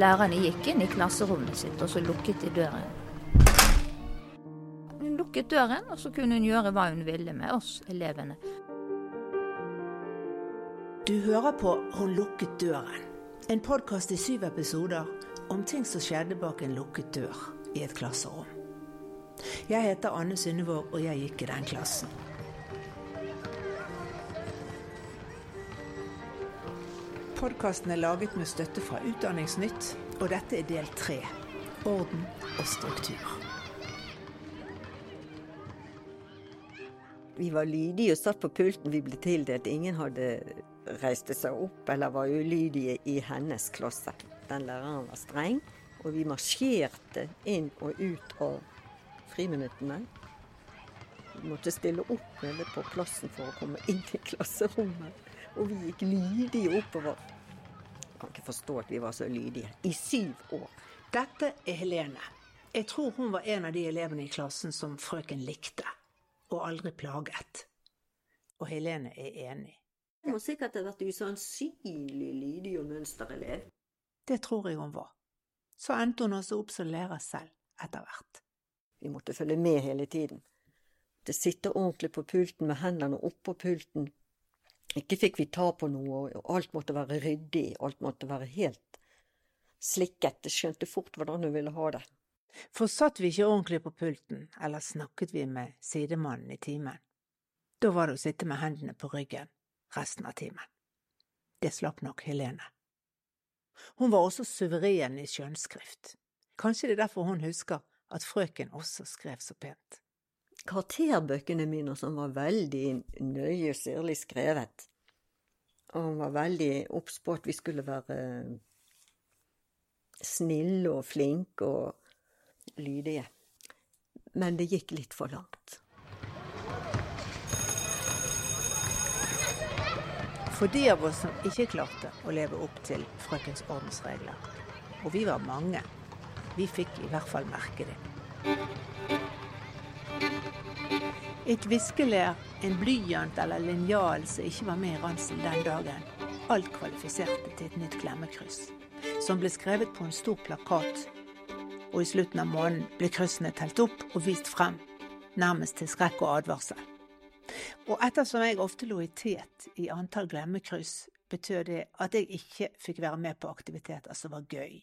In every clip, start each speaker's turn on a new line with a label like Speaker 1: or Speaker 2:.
Speaker 1: lærerne gikk inn i klasserommet sitt, og så lukket de døren. Hun lukket døren, og så kunne hun gjøre hva hun ville med oss elevene.
Speaker 2: Du hører på Hun lukket døren, en podkast i syv episoder om ting som skjedde bak en lukket dør i et klasserom. Jeg heter Anne Synnevåg, og jeg gikk i den klassen. Podkasten er laget med støtte fra Utdanningsnytt, og dette er del tre orden og struktur.
Speaker 3: Vi var lydige og satt på pulten vi ble tildelt. Ingen hadde reiste seg opp eller var ulydige i hennes klasse. Den læreren var streng, og vi marsjerte inn og ut av friminuttene. Vi måtte stille opp nede på plassen for å komme inn i klasserommet. Og vi gikk lydige oppover. Kan ikke forstå at vi var så lydige. I syv år.
Speaker 2: Dette er Helene. Jeg tror hun var en av de elevene i klassen som frøken likte, og aldri plaget. Og Helene er enig.
Speaker 3: Hun må sikkert ha vært usannsynlig lydig og mønsterelev.
Speaker 2: Det tror jeg hun var. Så endte hun også opp som lærer selv, etter hvert.
Speaker 3: Vi måtte følge med hele tiden. Det sitter ordentlig på pulten med hendene oppå pulten. Ikke fikk vi ta på noe, og alt måtte være ryddig, alt måtte være helt slikket. Jeg skjønte fort hvordan hun ville ha det.
Speaker 2: For satt vi ikke ordentlig på pulten, eller snakket vi med sidemannen i timen, da var det å sitte med hendene på ryggen resten av timen. Det slapp nok Helene. Hun var også suveren i skjønnskrift. Kanskje det er derfor hun husker at frøken også skrev så pent.
Speaker 3: Karakterbøkene mine som var veldig nøye og syrlig skrevet. Og hun var veldig obs på at vi skulle være snille og flinke og lydige. Men det gikk litt for langt.
Speaker 2: For de av oss som ikke klarte å leve opp til frøkens ordensregler, og vi var mange, vi fikk i hvert fall merke det. Et viskelær, en blyant eller linjal som ikke var med i ranselen den dagen, alt kvalifiserte til et nytt glemmekryss, som ble skrevet på en stor plakat, og i slutten av måneden ble kryssene telt opp og vist frem, nærmest til skrekk og advarsel. Og ettersom jeg ofte lå i tet i antall glemmekryss, betød det at jeg ikke fikk være med på aktiviteter som var gøy.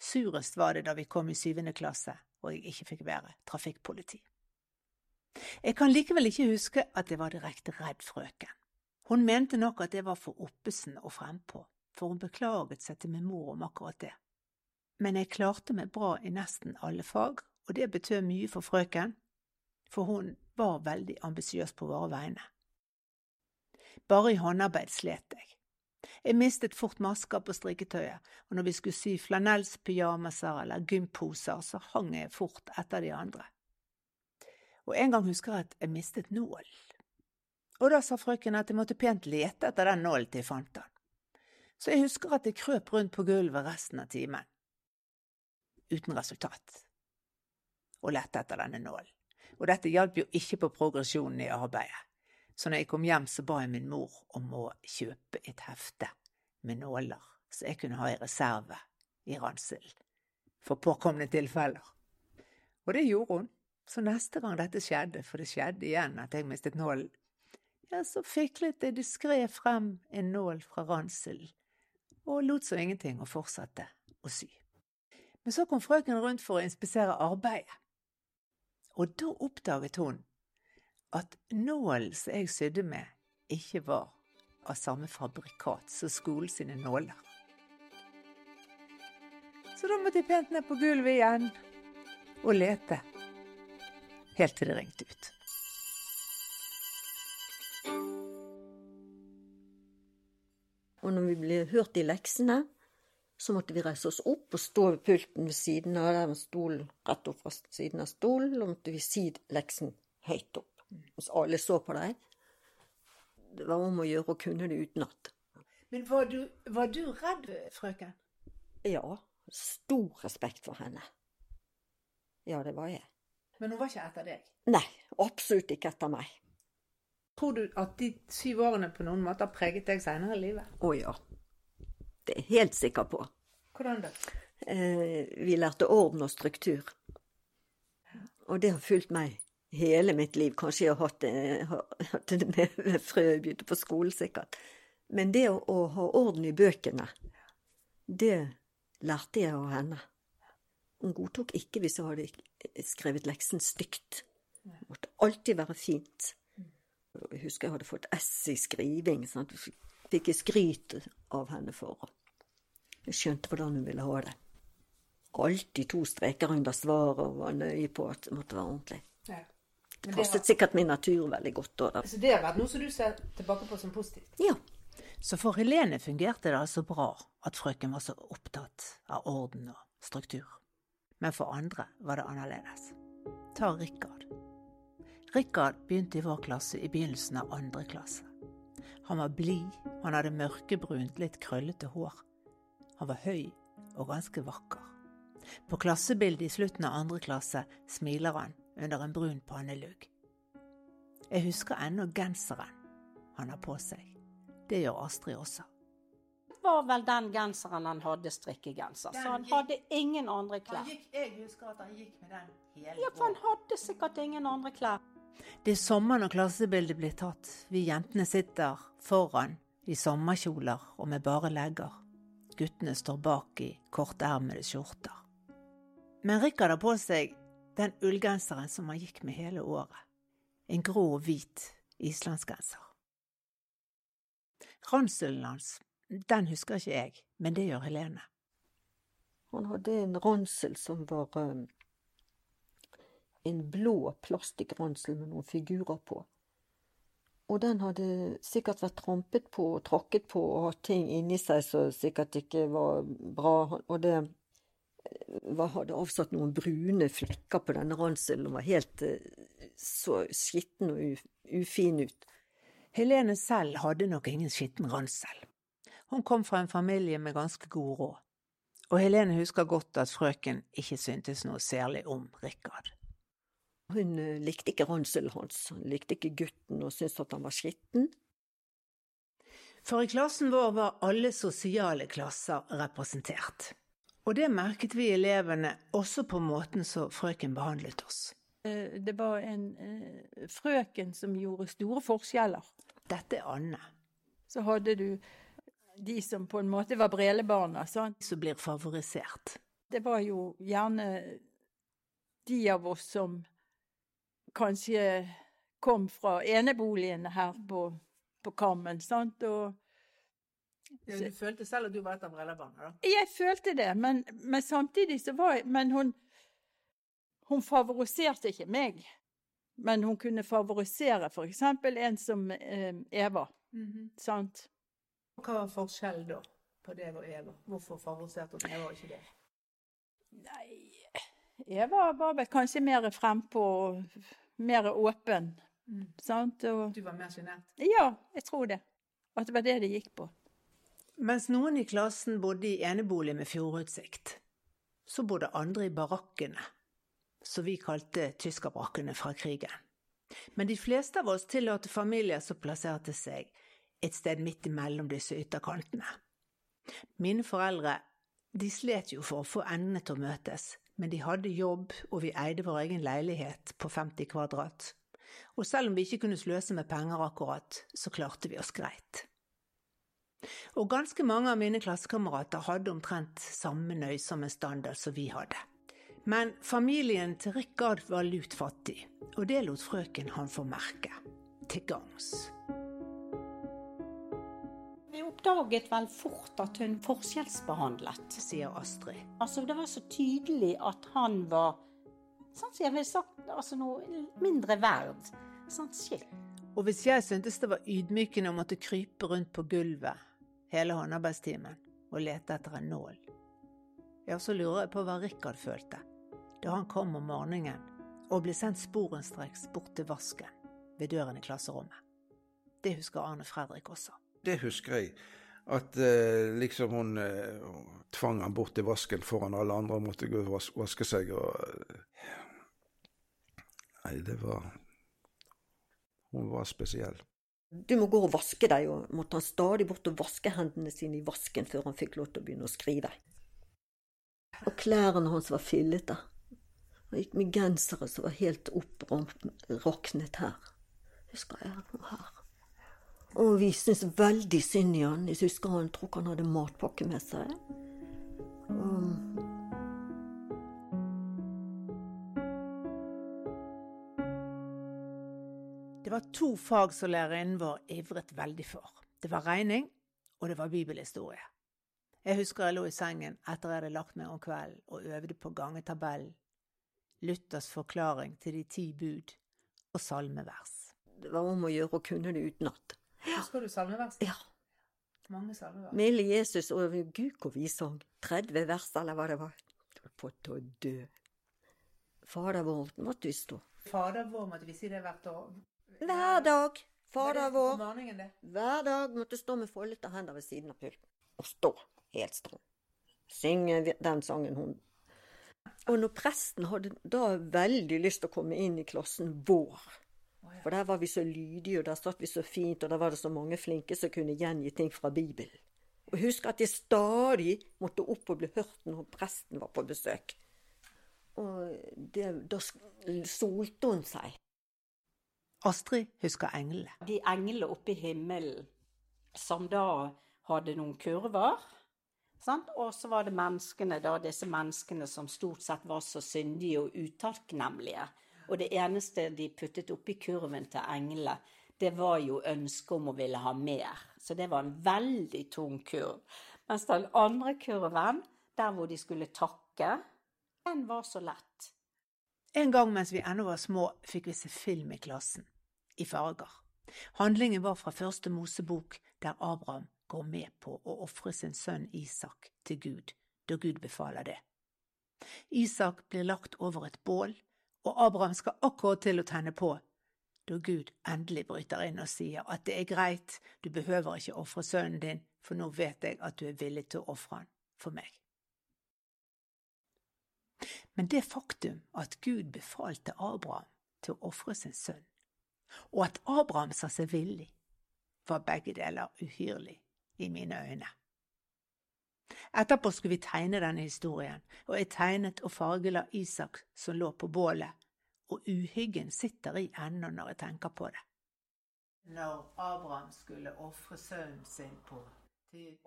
Speaker 2: Surest var det da vi kom i syvende klasse og jeg ikke fikk være trafikkpoliti. Jeg kan likevel ikke huske at jeg var direkte redd frøken. Hun mente nok at jeg var for oppesen og frempå, for hun beklaget seg til min mor om akkurat det. Men jeg klarte meg bra i nesten alle fag, og det betød mye for frøken, for hun var veldig ambisiøs på våre vegne. Bare i håndarbeid slet jeg. Jeg mistet fort masker på strikketøyet, og når vi skulle sy flanellspyjamaser eller gymposer, så hang jeg fort etter de andre. Og en gang husker jeg at jeg mistet nål. Og da sa frøken at jeg måtte pent lete etter den nålen til jeg fant den. Så jeg husker at jeg krøp rundt på gulvet resten av timen. Uten resultat. Og lette etter denne nålen. Og dette hjalp jo ikke på progresjonen i arbeidet. Så når jeg kom hjem, så ba jeg min mor om å kjøpe et hefte med nåler, så jeg kunne ha i reserve i ranselen, for påkomne tilfeller. Og det gjorde hun. Så neste gang dette skjedde, for det skjedde igjen at jeg mistet nålen, ja, så fiklet jeg diskré frem en nål fra ranselen, og lot som ingenting og fortsatte å sy. Men så kom frøken rundt for å inspisere arbeidet, og da oppdaget hun at nålen som jeg sydde med, ikke var av samme fabrikat som skolen sine nåler. Så da måtte jeg pent ned på gulvet igjen og lete, helt til det ringte ut.
Speaker 3: Og når vi ble hørt i leksene, så måtte vi reise oss opp og stå ved pulten ved siden av der med stolen rett opp fra siden av stolen, og måtte vi si leksen høyt opp. Hvis alle så på deg. Det var om å gjøre å kunne det utenat.
Speaker 2: Men var du, var du redd, frøken?
Speaker 3: Ja, stor respekt for henne. Ja, det var jeg.
Speaker 2: Men hun var ikke etter deg?
Speaker 3: Nei, absolutt ikke etter meg.
Speaker 2: Tror du at de syv årene på noen måte har preget deg senere i livet?
Speaker 3: Å ja. Det er jeg helt sikker på.
Speaker 2: Hvordan da?
Speaker 3: Eh, vi lærte orden og struktur. Og det har fulgt meg hele mitt liv. Kanskje jeg har hatt det, har hatt det med frø jeg begynte på skolen, sikkert. Men det å, å, ha orden i bøkene, det lærte jeg av henne. Hun godtok ikke hvis jeg hadde skrevet leksen stygt. Det måtte alltid være fint. Jeg husker jeg hadde fått S i skriving. Sånn at fikk jeg skryt av henne for. Jeg skjønte hvordan hun ville ha det. Alltid to streker under svaret og var nøye på at det måtte være ordentlig.
Speaker 2: Ja.
Speaker 3: Det passet sikkert min natur veldig godt. Da.
Speaker 2: Så det har vært noe som du ser tilbake på som positivt?
Speaker 3: Ja.
Speaker 2: Så for Helene fungerte det altså bra at frøken var så opptatt av orden og struktur. Men for andre var det annerledes. Ta Rikard. Rikard begynte i vår klasse i begynnelsen av andre klasse. Han var blid, han hadde mørkebrunt, litt krøllete hår. Han var høy og ganske vakker. På klassebildet i slutten av andre klasse smiler han under en brun pannelugg. Jeg husker ennå genseren han har på seg. Det gjør Astrid også.
Speaker 4: Var vel den genseren han hadde, strikkegenser. Så han hadde ingen andre klær.
Speaker 2: Gikk, jeg husker at han gikk med den hele
Speaker 4: Ja, for han hadde sikkert ingen andre klær.
Speaker 2: Det er sommer når klassebildet blir tatt. Vi jentene sitter foran i sommerkjoler og med bare legger. Guttene står bak i kortermede skjorter. Men Rikard har på seg den ullgenseren som han gikk med hele året. En grå og hvit islandsgenser. Ranselen hans, den husker ikke jeg, men det gjør Helene.
Speaker 3: Han hadde en ransel som var um, en blå plastikkransel med noen figurer på. Og den hadde sikkert vært trampet på og tråkket på og hatt ting inni seg som sikkert ikke var bra. Og det var, hadde avsatt noen brune flekker på denne ranselen og var helt uh, så skitten og uf, ufin ut.
Speaker 2: Helene selv hadde nok ingen skitten ransel. Hun kom fra en familie med ganske god råd, og Helene husker godt at frøken ikke syntes noe særlig om Rikard.
Speaker 3: Hun uh, likte ikke ranselen hans, hun likte ikke gutten og syntes at han var skitten.
Speaker 2: For i klassen vår var alle sosiale klasser representert. Og det merket vi elevene også på måten så frøken behandlet oss.
Speaker 5: Det var en eh, frøken som gjorde store forskjeller.
Speaker 2: Dette er Anne.
Speaker 5: Så hadde du de som på en måte var brelebarna. sånn.
Speaker 2: Som blir favorisert.
Speaker 5: Det var jo gjerne de av oss som kanskje kom fra eneboligene her på, på Kammen, sant, og
Speaker 2: ja, Du følte selv at du var et av brelebarna, da?
Speaker 5: Jeg følte det, men, men samtidig så var jeg Men hun, hun favoriserte ikke meg. Men hun kunne favorisere for eksempel en som eh, Eva. Mm -hmm. Sant?
Speaker 2: Hva var forskjellen da på deg og Eva? Hvorfor favoriserte hun Eva og ikke det?
Speaker 5: Nei, Eva var vel kanskje mer frempå og mer åpen. Mm. Sant? Og,
Speaker 2: du var mer sjenert?
Speaker 5: Ja, jeg tror det. At det var det det gikk på.
Speaker 2: Mens noen i klassen bodde i enebolig med fjordutsikt, så bodde andre i barakkene, som vi kalte tyskerbrakkene fra krigen. Men de fleste av oss tilhørte familier som plasserte seg et sted midt imellom disse ytterkantene. Mine foreldre de slet jo for å få endene til å møtes, men de hadde jobb, og vi eide vår egen leilighet på 50 kvadrat. Og selv om vi ikke kunne sløse med penger akkurat, så klarte vi oss greit. Og ganske mange av mine klassekamerater hadde omtrent samme nøysomme standard som vi hadde. Men familien til Rikard var lut fattig, og det lot frøken han få merke. Til gangs.
Speaker 4: Oppdaget vel fort at hun forskjellsbehandlet,
Speaker 2: sier Astrid.
Speaker 4: Altså, det var så tydelig at han var sånn som jeg ville sagt, altså noe mindre verd. Sånn skilt.
Speaker 2: Og hvis jeg syntes det var ydmykende å måtte krype rundt på gulvet hele håndarbeidstimen og lete etter en nål, ja, så lurer jeg på hva Rikard følte da han kom om morgenen og ble sendt sporenstreks bort til vasken ved døren i klasserommet. Det husker Arne Fredrik også.
Speaker 6: Det husker jeg. At eh, liksom hun eh, tvang han bort til vasken foran alle andre og måtte gå og vas vaske seg og Nei, det var Hun var spesiell.
Speaker 3: Du må gå og vaske deg, og måtte han stadig bort og vaske hendene sine i vasken før han fikk lov til å begynne å skrive. Og klærne hans var fillete. Han gikk med gensere som var helt oppraknet her. Husker jeg her. Og vi syntes veldig synd i han. Jeg husker han tror han hadde matpakke med seg. Um.
Speaker 2: Det var to fag som lærerinnen vår ivret veldig for. Det var regning, og det var bibelhistorie. Jeg husker jeg lå i sengen etter jeg hadde lagt meg om kvelden og øvde på gangetabellen, Luthers forklaring til de ti bud og salmevers.
Speaker 3: det var om å gjøre å kunne det utenat.
Speaker 2: Husker du salmeverset?
Speaker 3: Ja.
Speaker 2: Mange salmevers.
Speaker 3: Milde Jesus og Gud hvor vi sang. 30 vers, eller hva det var. På til å dø. Fader vår måtte vi stå.
Speaker 2: Fader vår måtte vi si det hvert år.
Speaker 3: Hver dag. Fader vår. Hver dag måtte stå med foldete hender ved siden av pulten. Og stå helt stram. Synge den sangen hun Og når presten hadde da veldig lyst til å komme inn i klassen vår, for der var vi så lydige, og der satt vi så fint, og der var det så mange flinke som kunne gjengi ting fra Bibelen. Og husk at jeg stadig måtte opp og bli hørt når presten var på besøk. Og det, da solte hun seg.
Speaker 2: Astrid husker englene.
Speaker 4: De englene oppe i himmelen som da hadde noen kurver. Sant? Og så var det menneskene, da, disse menneskene som stort sett var så syndige og utakknemlige. Og det eneste de puttet oppi kurven til englene, det var jo ønsket om å ville ha mer. Så det var en veldig tung kurv. Mens den andre kurven, der hvor de skulle takke, den var så lett.
Speaker 2: En gang mens vi ennå var små, fikk vi se film i klassen, i farger. Handlingen var fra første Mosebok, der Abraham går med på å ofre sin sønn Isak til Gud, da Gud befaler det. Isak blir lagt over et bål, og Abraham skal akkurat til å tenne på, da Gud endelig bryter inn og sier at det er greit, du behøver ikke ofre sønnen din, for nå vet jeg at du er villig til å ofre han for meg. Men det faktum at Gud befalte Abraham til å ofre sin sønn, og at Abraham sa seg villig, var begge deler uhyrlig i mine øyne. Etterpå skulle vi tegne denne historien, og jeg tegnet og fargela Isak som lå på bålet, og uhyggen sitter i ennå når jeg tenker på det. Når Abraham skulle ofre sønnen sin på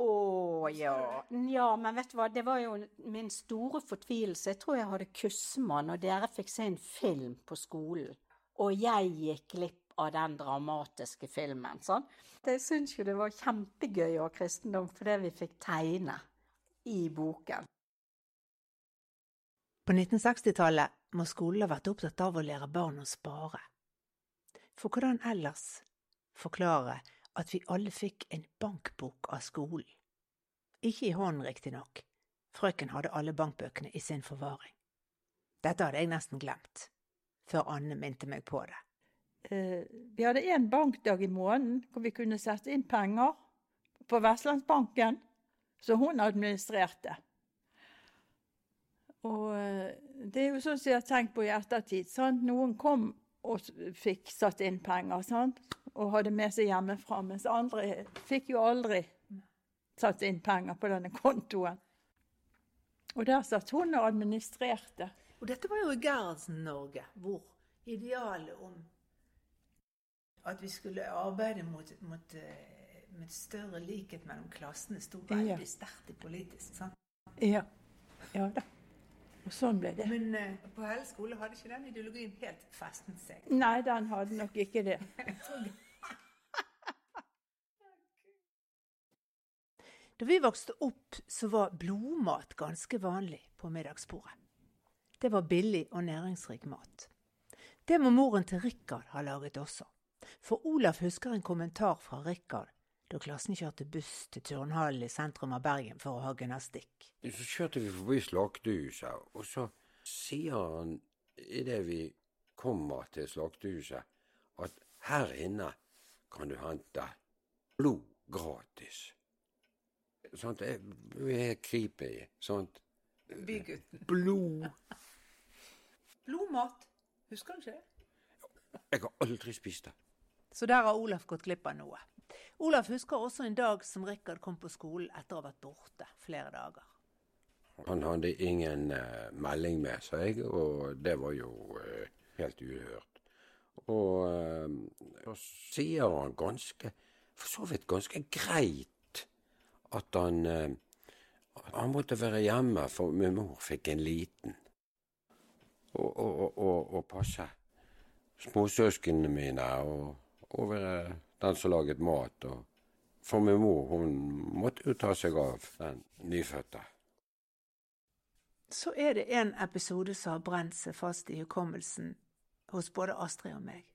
Speaker 4: Å ja. Ja, men vet du hva, det var jo min store fortvilelse. Jeg tror jeg hadde kusma og dere fikk se en film på skolen. Og jeg gikk glipp av den dramatiske filmen. sånn. Jeg syns jo det var kjempegøy å ha kristendom fordi vi fikk tegne i boken.
Speaker 2: På 1960-tallet må skolen ha vært opptatt av å lære barn å spare. For hvordan ellers forklare at vi alle fikk en bankbok av skolen? Ikke i hånden, riktignok. Frøken hadde alle bankbøkene i sin forvaring. Dette hadde jeg nesten glemt, før Anne minte meg på det.
Speaker 5: Uh, vi hadde én bankdag i måneden hvor vi kunne sette inn penger på Vestlandsbanken, så hun administrerte. Og eh, det er jo sånn som jeg har tenkt på i ettertid. Sant? Noen kom og fikk satt inn penger sant? og hadde med seg hjemmefra, mens andre fikk jo aldri satt inn penger på denne kontoen. Og der satt hun og administrerte.
Speaker 2: Og dette var jo i Gerhardsen-Norge, hvor idealet om at vi skulle arbeide mot, mot, mot større likhet mellom klassene sto veldig
Speaker 5: Ja.
Speaker 2: sterkt i politisk. sant?
Speaker 5: Ja. ja da. Og sånn ble det.
Speaker 2: Men uh, på Helle skole hadde ikke den ideologien helt festet seg.
Speaker 5: Nei, den hadde nok ikke det.
Speaker 2: Da vi vokste opp, så var blodmat ganske vanlig på middagsbordet. Det var billig og næringsrik mat. Det må moren til Rikard ha laget også. For Olaf husker en kommentar fra Rikard da klassen kjørte buss til turnhallen i sentrum av Bergen for å ha gymnastikk.
Speaker 7: Så kjørte vi forbi slaktehuset, og så sier han idet vi kommer til slaktehuset, at her inne kan du hente blod gratis. Sånt er helt creepy. Sånt
Speaker 2: Bygutten.
Speaker 7: Blod
Speaker 2: Blodmat. Husker du ikke det?
Speaker 7: Jeg har aldri spist det.
Speaker 2: Så der har Olaf gått glipp av noe. Olaf husker også en dag som Rikard kom på skolen etter å ha vært borte flere dager.
Speaker 7: Han hadde ingen eh, melding med seg, og det var jo eh, helt uhørt. Og så sier han ganske, for så vidt ganske greit, at han Han måtte være hjemme, for min mor fikk en liten. Og, og, og, og passe småsøsknene mine, og, og være den som laget mat. og for min mor hun måtte jo ta seg av den nyfødte.
Speaker 2: Så er det en episode som har brent seg fast i hukommelsen hos både Astrid og meg.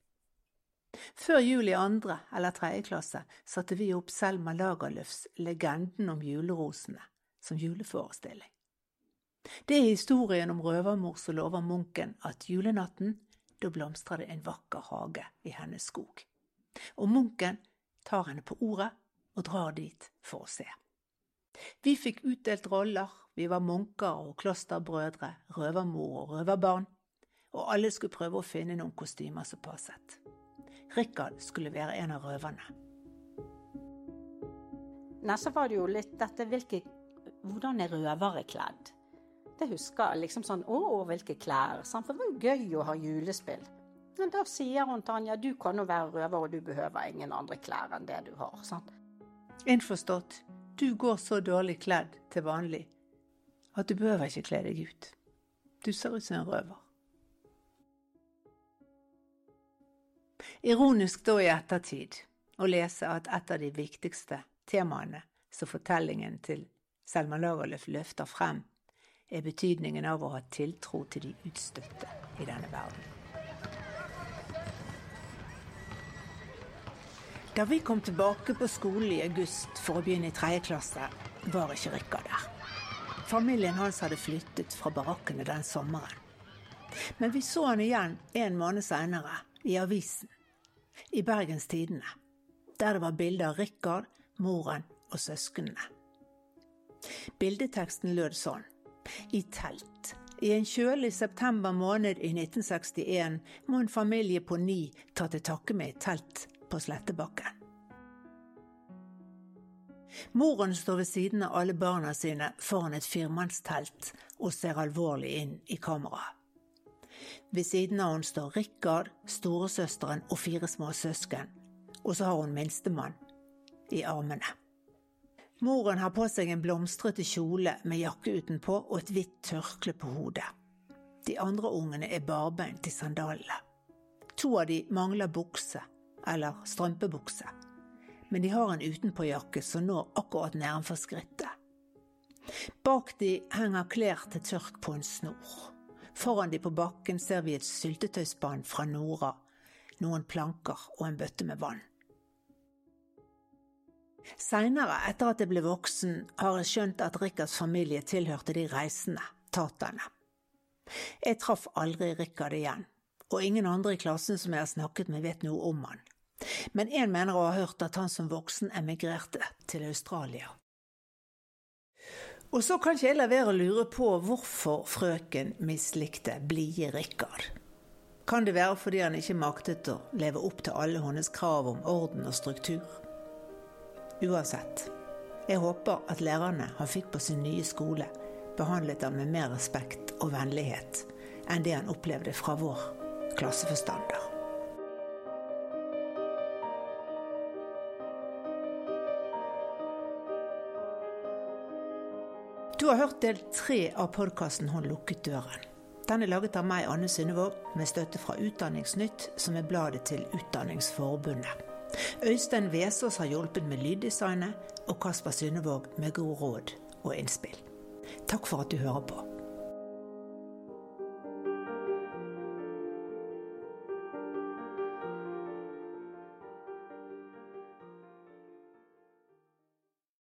Speaker 2: Før jul i andre eller tredje klasse satte vi opp Selma Lagerlöfs Legenden om julerosene som juleforestilling. Det er historien om røvermor som lover munken at julenatten, da blomstrer det en vakker hage i hennes skog. Og munken tar henne på ordet og drar dit for å se. Vi fikk utdelt roller, vi var munker og klosterbrødre, røvermor og røverbarn, og alle skulle prøve å finne noen kostymer som passet. Rikard skulle være en av røverne.
Speaker 4: Nei, så var det jo litt dette hvilke, Hvordan er røvere kledd? Det husker liksom sånn Å, hvilke klær. For det var jo gøy å ha julespill. Men da sier hun Tanja du kan jo være røver, og du behøver ingen andre klær enn det du har. sant?
Speaker 2: Innforstått, du går så dårlig kledd til vanlig at du behøver ikke kle deg ut. Du ser ut som en røver. Ironisk da i ettertid å lese at et av de viktigste temaene som fortellingen til Selma Lagerlöf løfter frem, er betydningen av å ha tiltro til de utstøtte i denne verden. Da vi kom tilbake på skolen i august for å begynne i tredje klasse, var ikke Rikard der. Familien hans hadde flyttet fra barakkene den sommeren. Men vi så han igjen en måned seinere, i avisen. I Bergens Tidende. Der det var bilde av Rikard, moren og søsknene. Bildeteksten lød sånn. I telt. I en kjølig september måned i 1961 må en familie på ni ta til takke med et telt på Slettebakken. Moren står ved siden av alle barna sine foran et firmannstelt og ser alvorlig inn i kameraet. Ved siden av henne står Rikard, storesøsteren og fire små søsken, og så har hun minstemann i armene. Moren har på seg en blomstrete kjole med jakke utenpå og et hvitt tørkle på hodet. De andre ungene er barbeint i sandalene. To av de mangler bukse, eller strømpebukse, men de har en utenpåjakke som når akkurat nedenfor skrittet. Bak de henger klær til tørk på en snor. Foran de på bakken ser vi et syltetøyspann fra Nora, noen planker og en bøtte med vann. Seinere, etter at jeg ble voksen, har jeg skjønt at Rikards familie tilhørte de reisende, taterne. Jeg traff aldri Rikard igjen, og ingen andre i klassen som jeg har snakket med, vet noe om han. Men én mener å ha hørt at han som voksen emigrerte til Australia. Og så kan ikke jeg la være å lure på hvorfor frøken mislikte blide Rikard. Kan det være fordi han ikke maktet å leve opp til alle hennes krav om orden og struktur? Uansett, jeg håper at lærerne han fikk på sin nye skole, behandlet ham med mer respekt og vennlighet enn det han opplevde fra vår klasseforstander. Du har hørt del tre av podkasten 'Hun lukket døren'. Den er laget av meg, Anne Synnevåg, med støtte fra Utdanningsnytt, som er bladet til Utdanningsforbundet. Øystein Vesaas har hjulpet med lyddesignet, og Kasper Synnevåg med gode råd og innspill. Takk for at du hører på.